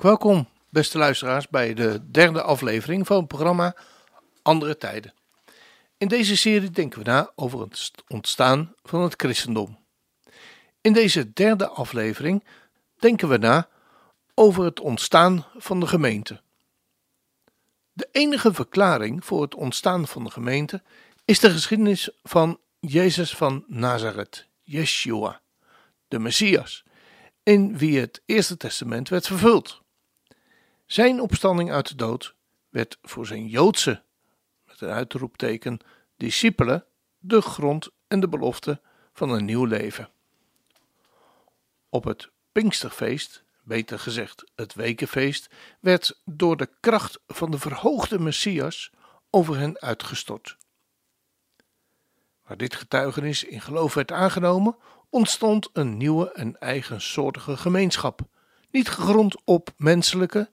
Welkom, beste luisteraars, bij de derde aflevering van het programma Andere Tijden. In deze serie denken we na over het ontstaan van het christendom. In deze derde aflevering denken we na over het ontstaan van de gemeente. De enige verklaring voor het ontstaan van de gemeente is de geschiedenis van Jezus van Nazareth, Yeshua, de Messias, in wie het Eerste Testament werd vervuld. Zijn opstanding uit de dood werd voor zijn Joodse, met een uitroepteken, discipelen de grond en de belofte van een nieuw leven. Op het Pinksterfeest, beter gezegd het Wekenfeest, werd door de kracht van de verhoogde Messias over hen uitgestort. Waar dit getuigenis in geloof werd aangenomen, ontstond een nieuwe en eigensoortige gemeenschap, niet gegrond op menselijke,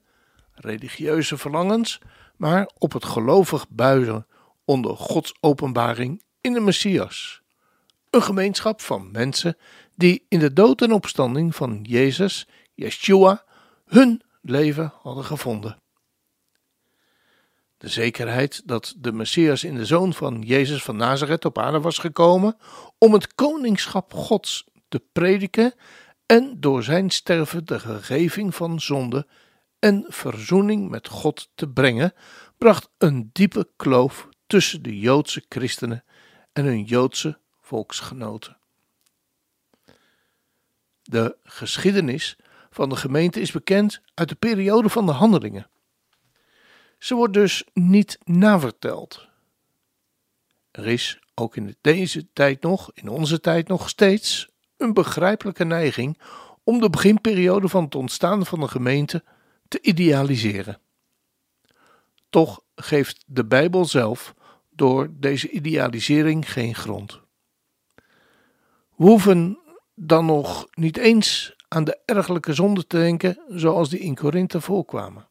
religieuze verlangens, maar op het gelovig buigen onder Gods openbaring in de Messias. Een gemeenschap van mensen die in de dood en opstanding van Jezus, Yeshua, hun leven hadden gevonden. De zekerheid dat de Messias in de zoon van Jezus van Nazareth op aarde was gekomen om het koningschap Gods te prediken en door zijn sterven de gegeving van zonde en verzoening met God te brengen, bracht een diepe kloof tussen de Joodse christenen en hun Joodse volksgenoten. De geschiedenis van de gemeente is bekend uit de periode van de handelingen. Ze wordt dus niet naverteld. Er is ook in deze tijd nog, in onze tijd nog steeds, een begrijpelijke neiging om de beginperiode van het ontstaan van de gemeente te idealiseren. Toch geeft de Bijbel zelf door deze idealisering geen grond. We hoeven dan nog niet eens aan de ergelijke zonden te denken zoals die in Korinthe voorkwamen.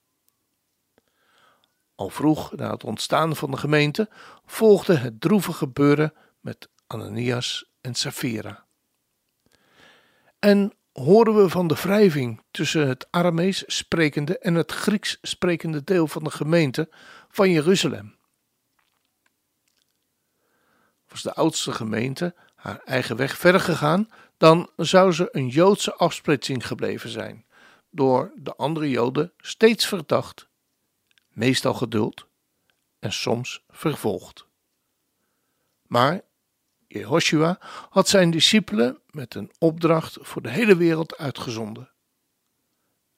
Al vroeg na het ontstaan van de gemeente volgde het droevige gebeuren met Ananias en Sapphira. En horen we van de wrijving tussen het Aramees sprekende en het Grieks sprekende deel van de gemeente van Jeruzalem. Was de oudste gemeente haar eigen weg verder gegaan, dan zou ze een Joodse afsplitsing gebleven zijn, door de andere Joden steeds verdacht, meestal geduld en soms vervolgd. Maar Jehoshua had zijn discipelen met een opdracht voor de hele wereld uitgezonden.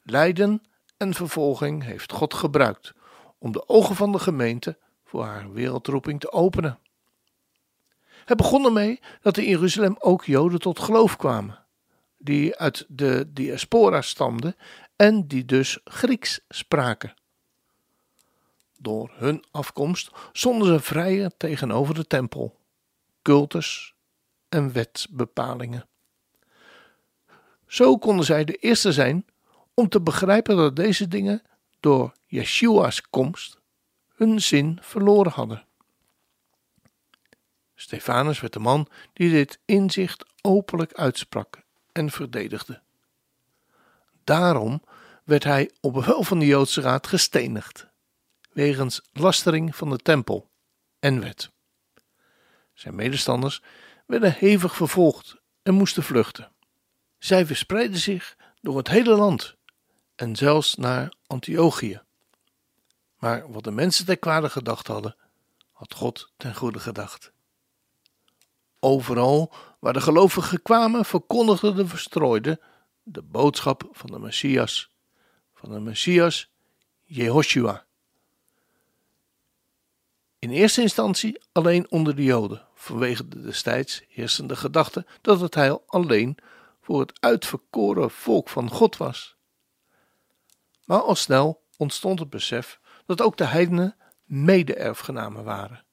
Lijden en vervolging heeft God gebruikt om de ogen van de gemeente voor haar wereldroeping te openen. Het begon ermee dat in Jeruzalem ook Joden tot geloof kwamen, die uit de diaspora stamden en die dus Grieks spraken. Door hun afkomst stonden ze vrijer tegenover de tempel cultus en wetbepalingen. Zo konden zij de eerste zijn om te begrijpen dat deze dingen door Yeshua's komst hun zin verloren hadden. Stefanus werd de man die dit inzicht openlijk uitsprak en verdedigde. Daarom werd hij op bevel van de Joodse raad gestenigd, wegens lastering van de tempel en wet. Zijn medestanders werden hevig vervolgd en moesten vluchten. Zij verspreidden zich door het hele land en zelfs naar Antiochië. Maar wat de mensen ter kwade gedacht hadden, had God ten goede gedacht. Overal waar de gelovigen kwamen, verkondigden de verstrooiden de boodschap van de Messias, van de Messias Jehoshua. In eerste instantie alleen onder de Joden, vanwege de destijds heersende gedachte dat het heil alleen voor het uitverkoren volk van God was. Maar al snel ontstond het besef dat ook de heidenen mede-erfgenamen waren.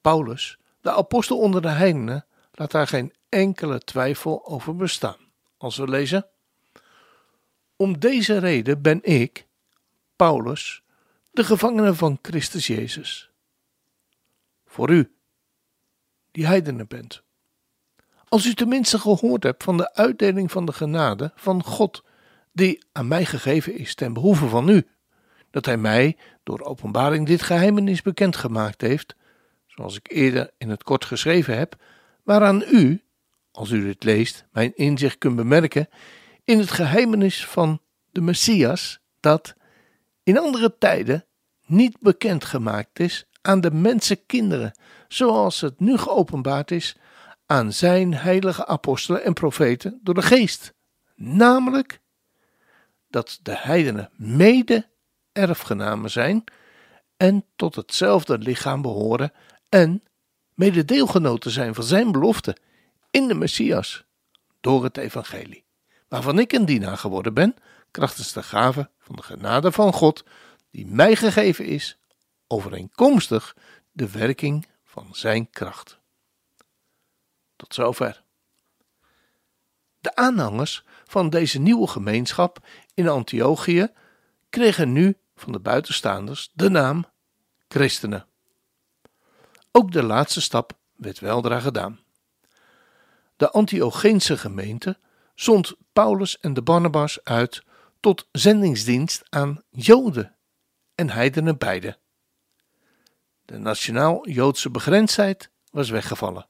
Paulus, de apostel onder de heidenen, laat daar geen enkele twijfel over bestaan. Als we lezen: Om deze reden ben ik, Paulus, de gevangene van Christus Jezus. Voor u, die heidenen bent. Als u tenminste gehoord hebt van de uitdeling van de genade van God die aan mij gegeven is ten behoeve van u, dat hij mij door openbaring dit geheimenis bekendgemaakt heeft, zoals ik eerder in het kort geschreven heb, waaraan u, als u dit leest, mijn inzicht kunt bemerken in het geheimenis van de Messias, dat in andere tijden niet bekendgemaakt is aan de mensenkinderen, zoals het nu geopenbaard is aan zijn heilige apostelen en profeten door de geest. Namelijk dat de heidenen mede erfgenamen zijn en tot hetzelfde lichaam behoren en mede deelgenoten zijn van zijn belofte in de Messias door het evangelie, waarvan ik een dienaar geworden ben, krachtens de gave van de genade van God, die mij gegeven is, overeenkomstig de werking van zijn kracht. Tot zover. De aanhangers van deze nieuwe gemeenschap in Antiochië kregen nu van de buitenstaanders de naam christenen. Ook de laatste stap werd weldra gedaan. De Antiocheense gemeente zond Paulus en de Barnabas uit tot zendingsdienst aan Joden en heidenen beide. De nationaal-Joodse begrensdheid was weggevallen.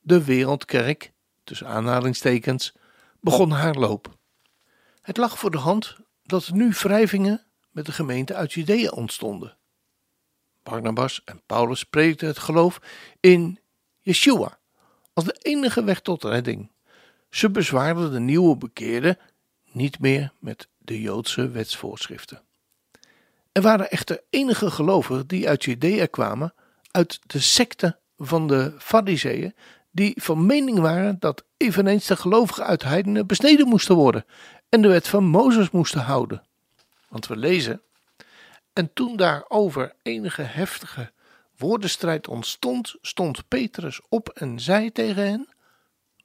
De wereldkerk, tussen aanhalingstekens, begon haar loop. Het lag voor de hand dat nu wrijvingen met de gemeente uit Judea ontstonden. Barnabas en Paulus predikten het geloof in Yeshua als de enige weg tot redding. Ze bezwaarden de nieuwe bekeerden niet meer met de Joodse wetsvoorschriften. Er waren echter enige gelovigen die uit Judea kwamen, uit de secte van de Fariseeën, die van mening waren dat eveneens de gelovigen uit heidenen besneden moesten worden en de wet van Mozes moesten houden. Want we lezen, en toen daarover enige heftige woordenstrijd ontstond, stond Petrus op en zei tegen hen,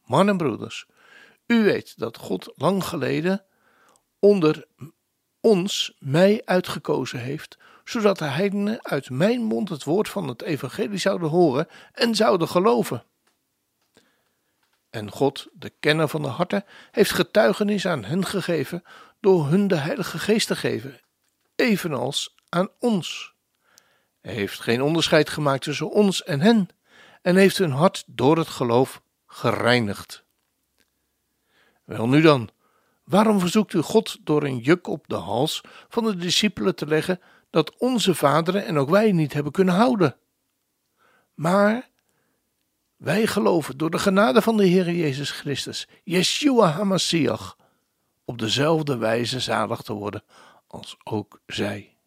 mannen broeders, u weet dat God lang geleden onder ons, mij uitgekozen heeft, zodat de heidenen uit mijn mond het woord van het evangelie zouden horen en zouden geloven. En God, de kenner van de harten, heeft getuigenis aan hen gegeven door hun de Heilige Geest te geven, evenals aan ons. Hij heeft geen onderscheid gemaakt tussen ons en hen, en heeft hun hart door het geloof gereinigd. Wel nu dan, waarom verzoekt u God door een juk op de hals van de discipelen te leggen dat onze vaderen en ook wij niet hebben kunnen houden? Maar wij geloven door de genade van de Heer Jezus Christus, Yeshua HaMashiach, op dezelfde wijze zalig te worden als ook zij.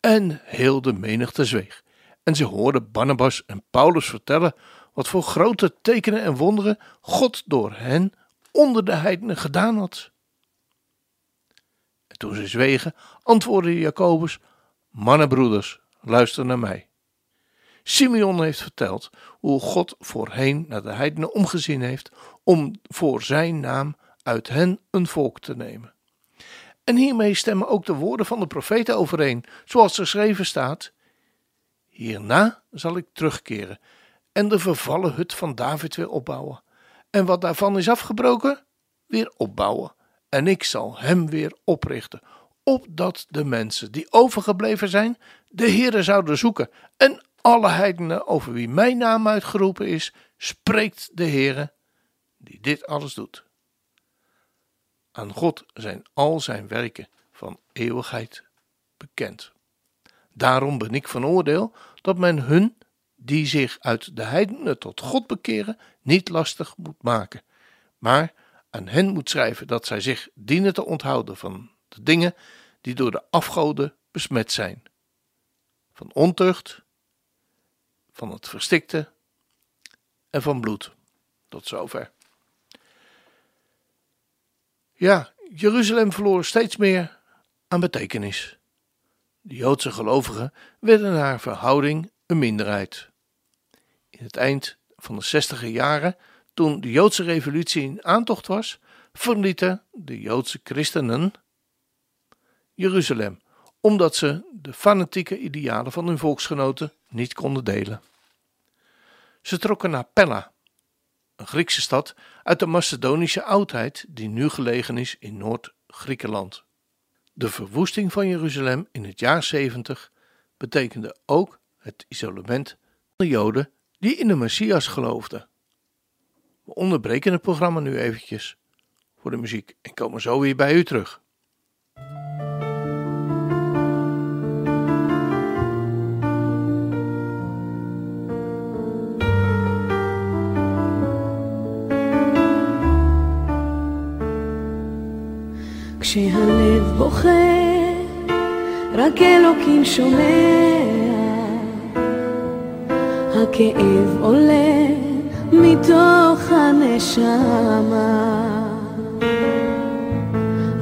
En heel de menigte zweeg, en ze hoorden Barnabas en Paulus vertellen wat voor grote tekenen en wonderen God door hen onder de heidenen gedaan had. En toen ze zwegen, antwoordde Jacobus: Mannenbroeders, luister naar mij. Simeon heeft verteld hoe God voorheen naar de heidenen omgezien heeft om voor zijn naam uit hen een volk te nemen. En hiermee stemmen ook de woorden van de profeten overeen, zoals geschreven staat: Hierna zal ik terugkeren en de vervallen hut van David weer opbouwen. En wat daarvan is afgebroken, weer opbouwen. En ik zal hem weer oprichten, opdat de mensen die overgebleven zijn, de Heere zouden zoeken. En alle heidenen over wie mijn naam uitgeroepen is, spreekt de Heere, die dit alles doet. Aan God zijn al zijn werken van eeuwigheid bekend. Daarom ben ik van oordeel dat men hun, die zich uit de heidenen tot God bekeren, niet lastig moet maken, maar aan hen moet schrijven dat zij zich dienen te onthouden van de dingen die door de afgoden besmet zijn, van ontucht, van het verstikte en van bloed. Tot zover. Ja, Jeruzalem verloor steeds meer aan betekenis. De Joodse gelovigen werden naar verhouding een minderheid. Het eind van de zestiger jaren, toen de Joodse revolutie in aantocht was, verlieten de Joodse christenen Jeruzalem, omdat ze de fanatieke idealen van hun volksgenoten niet konden delen. Ze trokken naar Pella, een Griekse stad uit de Macedonische oudheid die nu gelegen is in Noord-Griekenland. De verwoesting van Jeruzalem in het jaar 70 betekende ook het isolement van de Joden die in de Messias geloofden. We onderbreken het programma nu eventjes voor de muziek en komen zo weer bij u terug. כשהלב בוכה, רק אלוקים שומע. הכאב עולה מתוך הנשמה.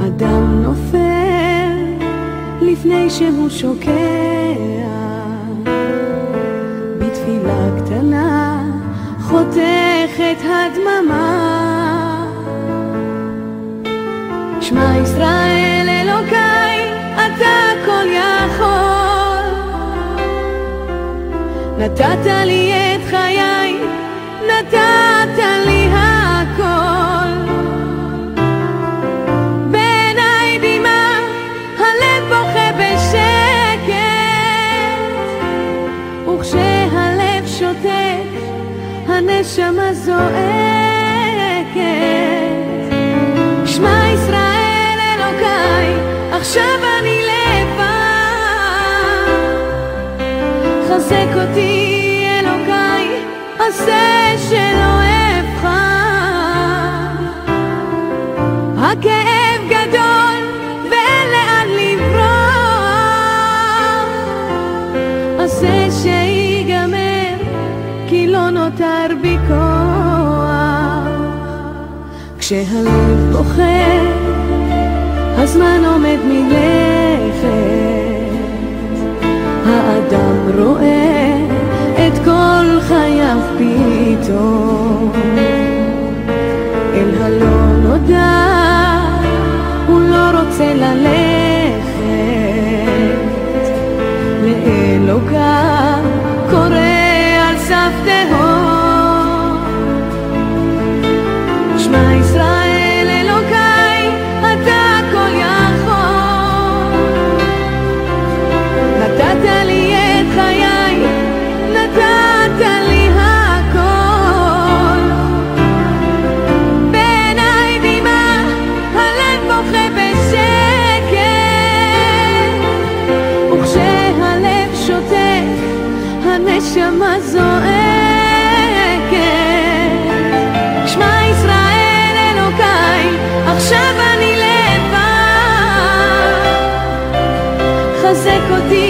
אדם נופל לפני שהוא שוקע. בתפילה קטנה חותכת הדממה. שמע ישראל נתת לי את חיי, נתת לי הכל. בעיניי דמעה, הלב בוכה בשקט, וכשהלב שותק, הנשמה זועקת. שמע ישראל אלוקיי, עכשיו חזק אותי אלוקיי, עשה שלא אבחר. הכאב גדול ואין לברוח. עשה שיגמר, כי לא נותר בי כוח. כשהלב בוכה, הזמן עומד מלכת. האדם רואה את כל חייו פתאום. אל הלא נודע, הוא לא רוצה ללכת. לאלוקיו קורא על סף תהום. שמע ישראל consecutive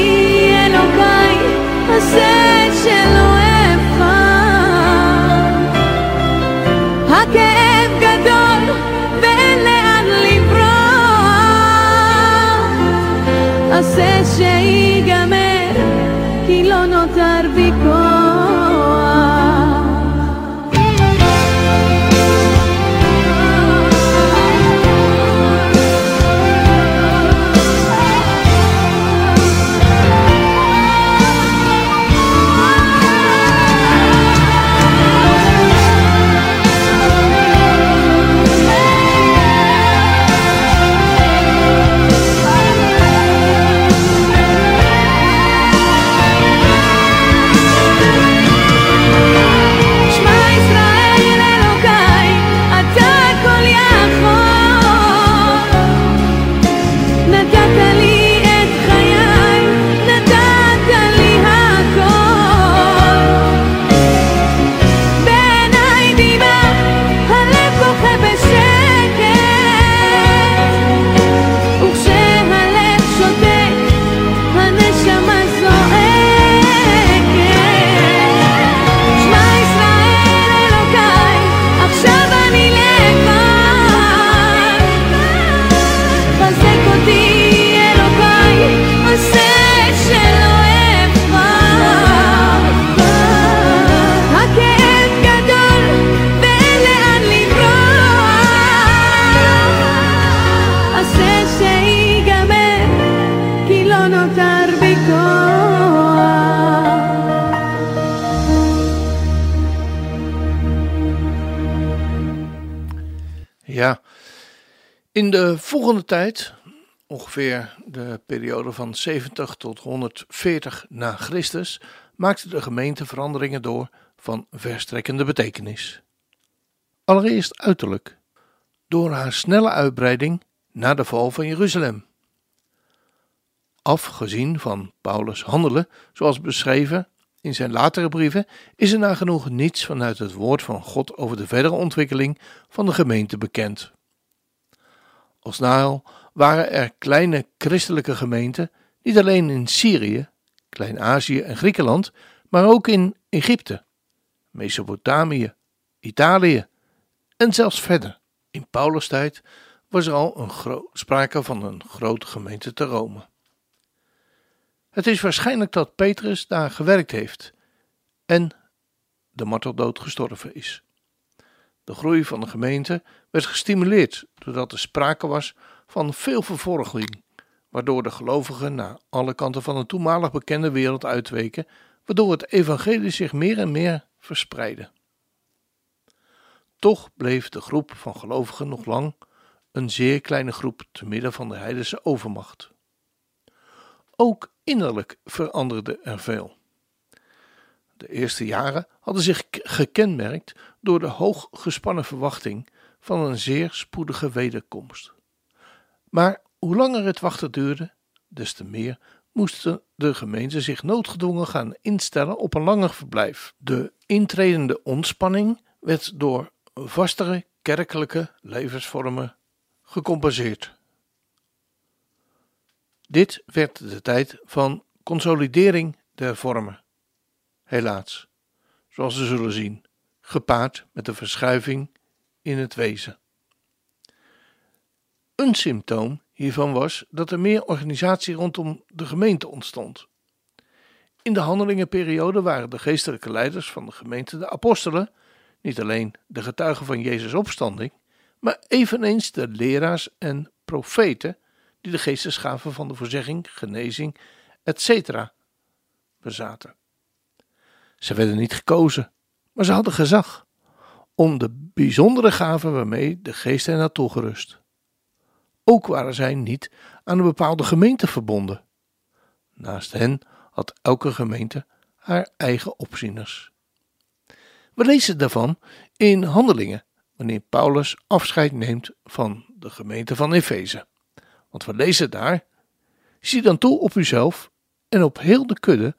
In de volgende tijd, ongeveer de periode van 70 tot 140 na Christus, maakte de gemeente veranderingen door van verstrekkende betekenis. Allereerst uiterlijk, door haar snelle uitbreiding na de val van Jeruzalem. Afgezien van Paulus' handelen, zoals beschreven in zijn latere brieven, is er nagenoeg niets vanuit het woord van God over de verdere ontwikkeling van de gemeente bekend. Als Naal waren er kleine christelijke gemeenten, niet alleen in Syrië, Klein-Azië en Griekenland, maar ook in Egypte, Mesopotamië, Italië en zelfs verder. In Paulus' tijd was er al een sprake van een grote gemeente te Rome. Het is waarschijnlijk dat Petrus daar gewerkt heeft en de marteldood gestorven is. De groei van de gemeente werd gestimuleerd doordat er sprake was van veel vervolging, waardoor de gelovigen naar alle kanten van de toenmalig bekende wereld uitweken, waardoor het evangelie zich meer en meer verspreidde. Toch bleef de groep van gelovigen nog lang een zeer kleine groep te midden van de heidense overmacht. Ook innerlijk veranderde er veel. De eerste jaren hadden zich gekenmerkt door de hoog gespannen verwachting van een zeer spoedige wederkomst. Maar hoe langer het wachten duurde, des te meer moesten de gemeenten zich noodgedwongen gaan instellen op een langer verblijf. De intredende ontspanning werd door vastere kerkelijke levensvormen gecompenseerd. Dit werd de tijd van consolidering der vormen. Helaas, zoals we zullen zien, gepaard met een verschuiving in het wezen. Een symptoom hiervan was dat er meer organisatie rondom de gemeente ontstond. In de handelingenperiode waren de geestelijke leiders van de gemeente de apostelen, niet alleen de getuigen van Jezus' opstanding, maar eveneens de leraars en profeten die de geestesgaven van de voorzegging, genezing, etc. bezaten. Ze werden niet gekozen, maar ze hadden gezag om de bijzondere gaven waarmee de geest hen had toegerust. Ook waren zij niet aan een bepaalde gemeente verbonden. Naast hen had elke gemeente haar eigen opzieners. We lezen daarvan in Handelingen, wanneer Paulus afscheid neemt van de gemeente van Efeze. Want we lezen daar: Zie dan toe op uzelf en op heel de kudde,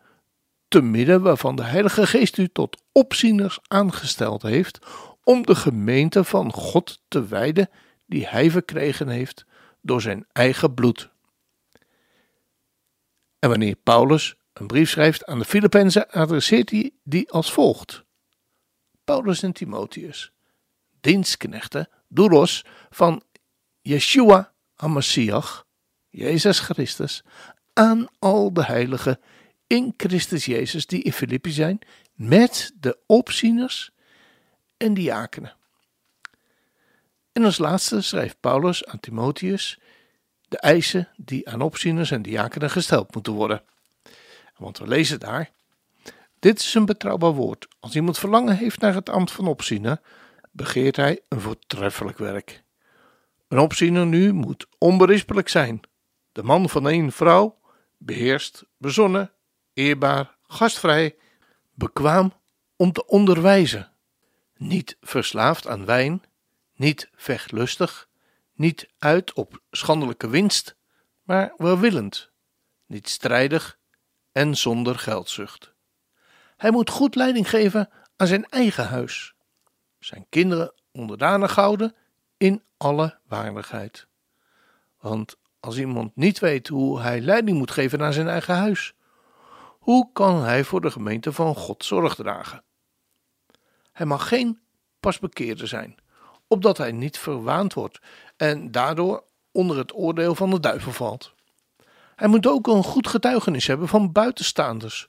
te midden waarvan de Heilige Geest u tot opzieners aangesteld heeft, om de gemeente van God te wijden, die hij verkregen heeft door zijn eigen bloed. En wanneer Paulus een brief schrijft aan de Filippenzen, adresseert hij die als volgt: Paulus en Timotheus, dienstknechten, doulos van Yeshua HaMashiach, Jezus Christus, aan al de heiligen in Christus Jezus die in Filippi zijn, met de opzieners en diakenen. En als laatste schrijft Paulus aan Timotheus de eisen die aan opzieners en diakenen gesteld moeten worden. Want we lezen daar: Dit is een betrouwbaar woord. Als iemand verlangen heeft naar het ambt van opziener, begeert hij een voortreffelijk werk. Een opziener nu moet onberispelijk zijn, de man van één vrouw, beheerst, bezonnen, eerbaar, gastvrij, bekwaam om te onderwijzen, niet verslaafd aan wijn, niet vechtlustig, niet uit op schandelijke winst, maar welwillend, niet strijdig en zonder geldzucht. Hij moet goed leiding geven aan zijn eigen huis, zijn kinderen onderdanig houden in alle waardigheid. Want als iemand niet weet hoe hij leiding moet geven aan zijn eigen huis, hoe kan hij voor de gemeente van God zorg dragen? Hij mag geen pasbekeerde zijn, opdat hij niet verwaand wordt en daardoor onder het oordeel van de duivel valt. Hij moet ook een goed getuigenis hebben van buitenstaanders,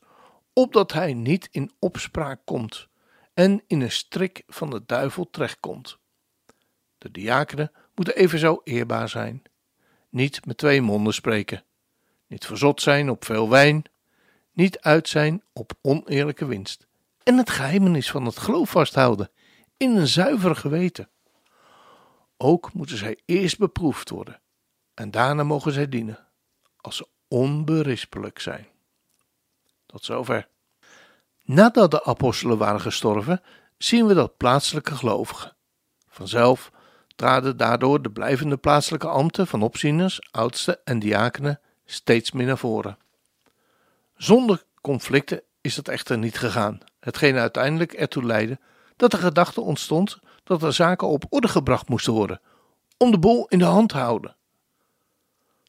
opdat hij niet in opspraak komt en in een strik van de duivel terechtkomt. De diakenen moeten evenzo eerbaar zijn, niet met twee monden spreken, niet verzot zijn op veel wijn, niet uit zijn op oneerlijke winst en het geheimenis van het geloof vasthouden in een zuiver geweten. Ook moeten zij eerst beproefd worden en daarna mogen zij dienen, als ze onberispelijk zijn. Tot zover. Nadat de apostelen waren gestorven, zien we dat plaatselijke gelovigen. Vanzelf traden daardoor de blijvende plaatselijke ambten van opzieners, oudsten en diakenen steeds meer naar voren. Zonder conflicten is dat echter niet gegaan, hetgeen uiteindelijk ertoe leidde dat de gedachte ontstond dat er zaken op orde gebracht moesten worden, om de bol in de hand te houden.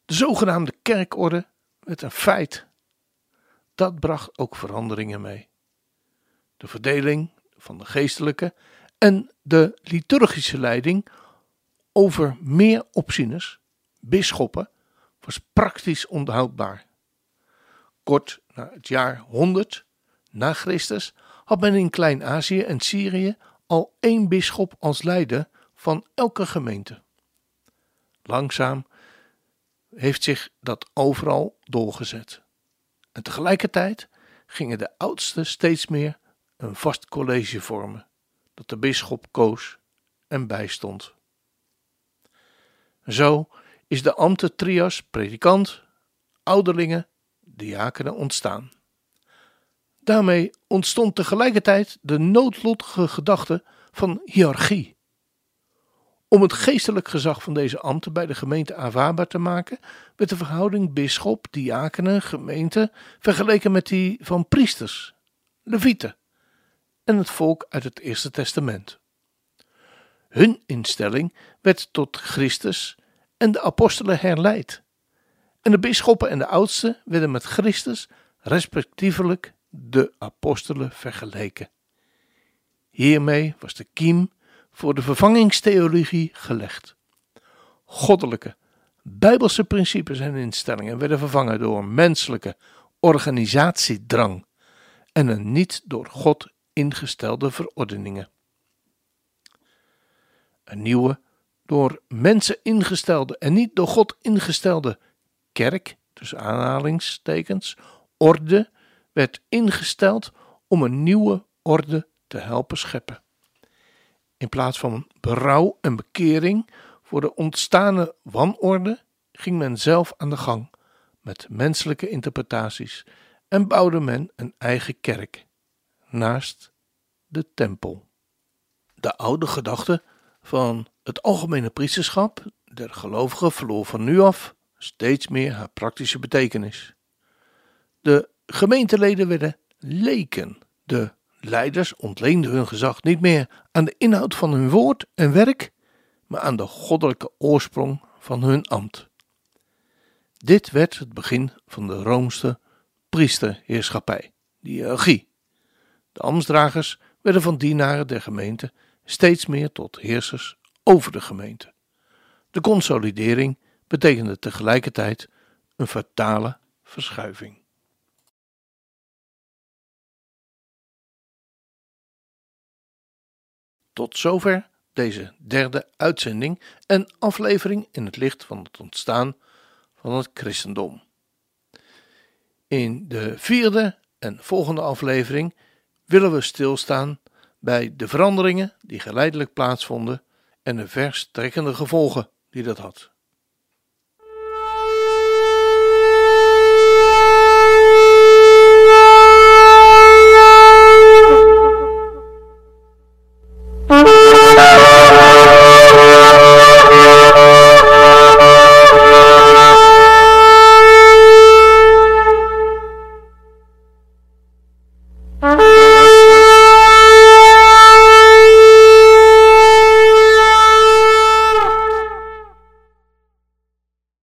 De zogenaamde kerkorde werd een feit. Dat bracht ook veranderingen mee. De verdeling van de geestelijke en de liturgische leiding over meer opzieners, bisschoppen, was praktisch onhoudbaar. Kort het jaar 100 na Christus had men in Klein-Azië en Syrië al één bisschop als leider van elke gemeente. Langzaam heeft zich dat overal doorgezet. En tegelijkertijd gingen de oudsten steeds meer een vast college vormen, dat de bisschop koos en bijstond. Zo is de ambten trias predikant, ouderlingen, diakenen ontstaan. Daarmee ontstond tegelijkertijd de noodlottige gedachte van hiërarchie. Om het geestelijk gezag van deze ambten bij de gemeente aanvaardbaar te maken, werd de verhouding bisschop, diakenen, gemeente vergeleken met die van priesters, levieten en het volk uit het Eerste Testament. Hun instelling werd tot Christus en de apostelen herleid. En de bisschoppen en de oudsten werden met Christus respectievelijk de apostelen vergeleken. Hiermee was de kiem voor de vervangingstheologie gelegd. Goddelijke, bijbelse principes en instellingen werden vervangen door menselijke organisatiedrang en een niet door God ingestelde verordeningen. Een nieuwe, door mensen ingestelde en niet door God ingestelde kerk, tussen aanhalingstekens, orde, werd ingesteld om een nieuwe orde te helpen scheppen. In plaats van berouw en bekering voor de ontstane wanorde, ging men zelf aan de gang met menselijke interpretaties en bouwde men een eigen kerk naast de tempel. De oude gedachte van het algemene priesterschap der gelovigen verloor van nu af steeds meer haar praktische betekenis. De gemeenteleden werden leken. De leiders ontleenden hun gezag niet meer aan de inhoud van hun woord en werk, maar aan de goddelijke oorsprong van hun ambt. Dit werd het begin van de Roomse priesterheerschappij, de hiërarchie. De ambtsdragers werden van dienaren der gemeente steeds meer tot heersers over de gemeente. De consolidering betekende tegelijkertijd een fatale verschuiving. Tot zover deze derde uitzending en aflevering in het licht van het ontstaan van het christendom. In de vierde en volgende aflevering willen we stilstaan bij de veranderingen die geleidelijk plaatsvonden en de verstrekkende gevolgen die dat had.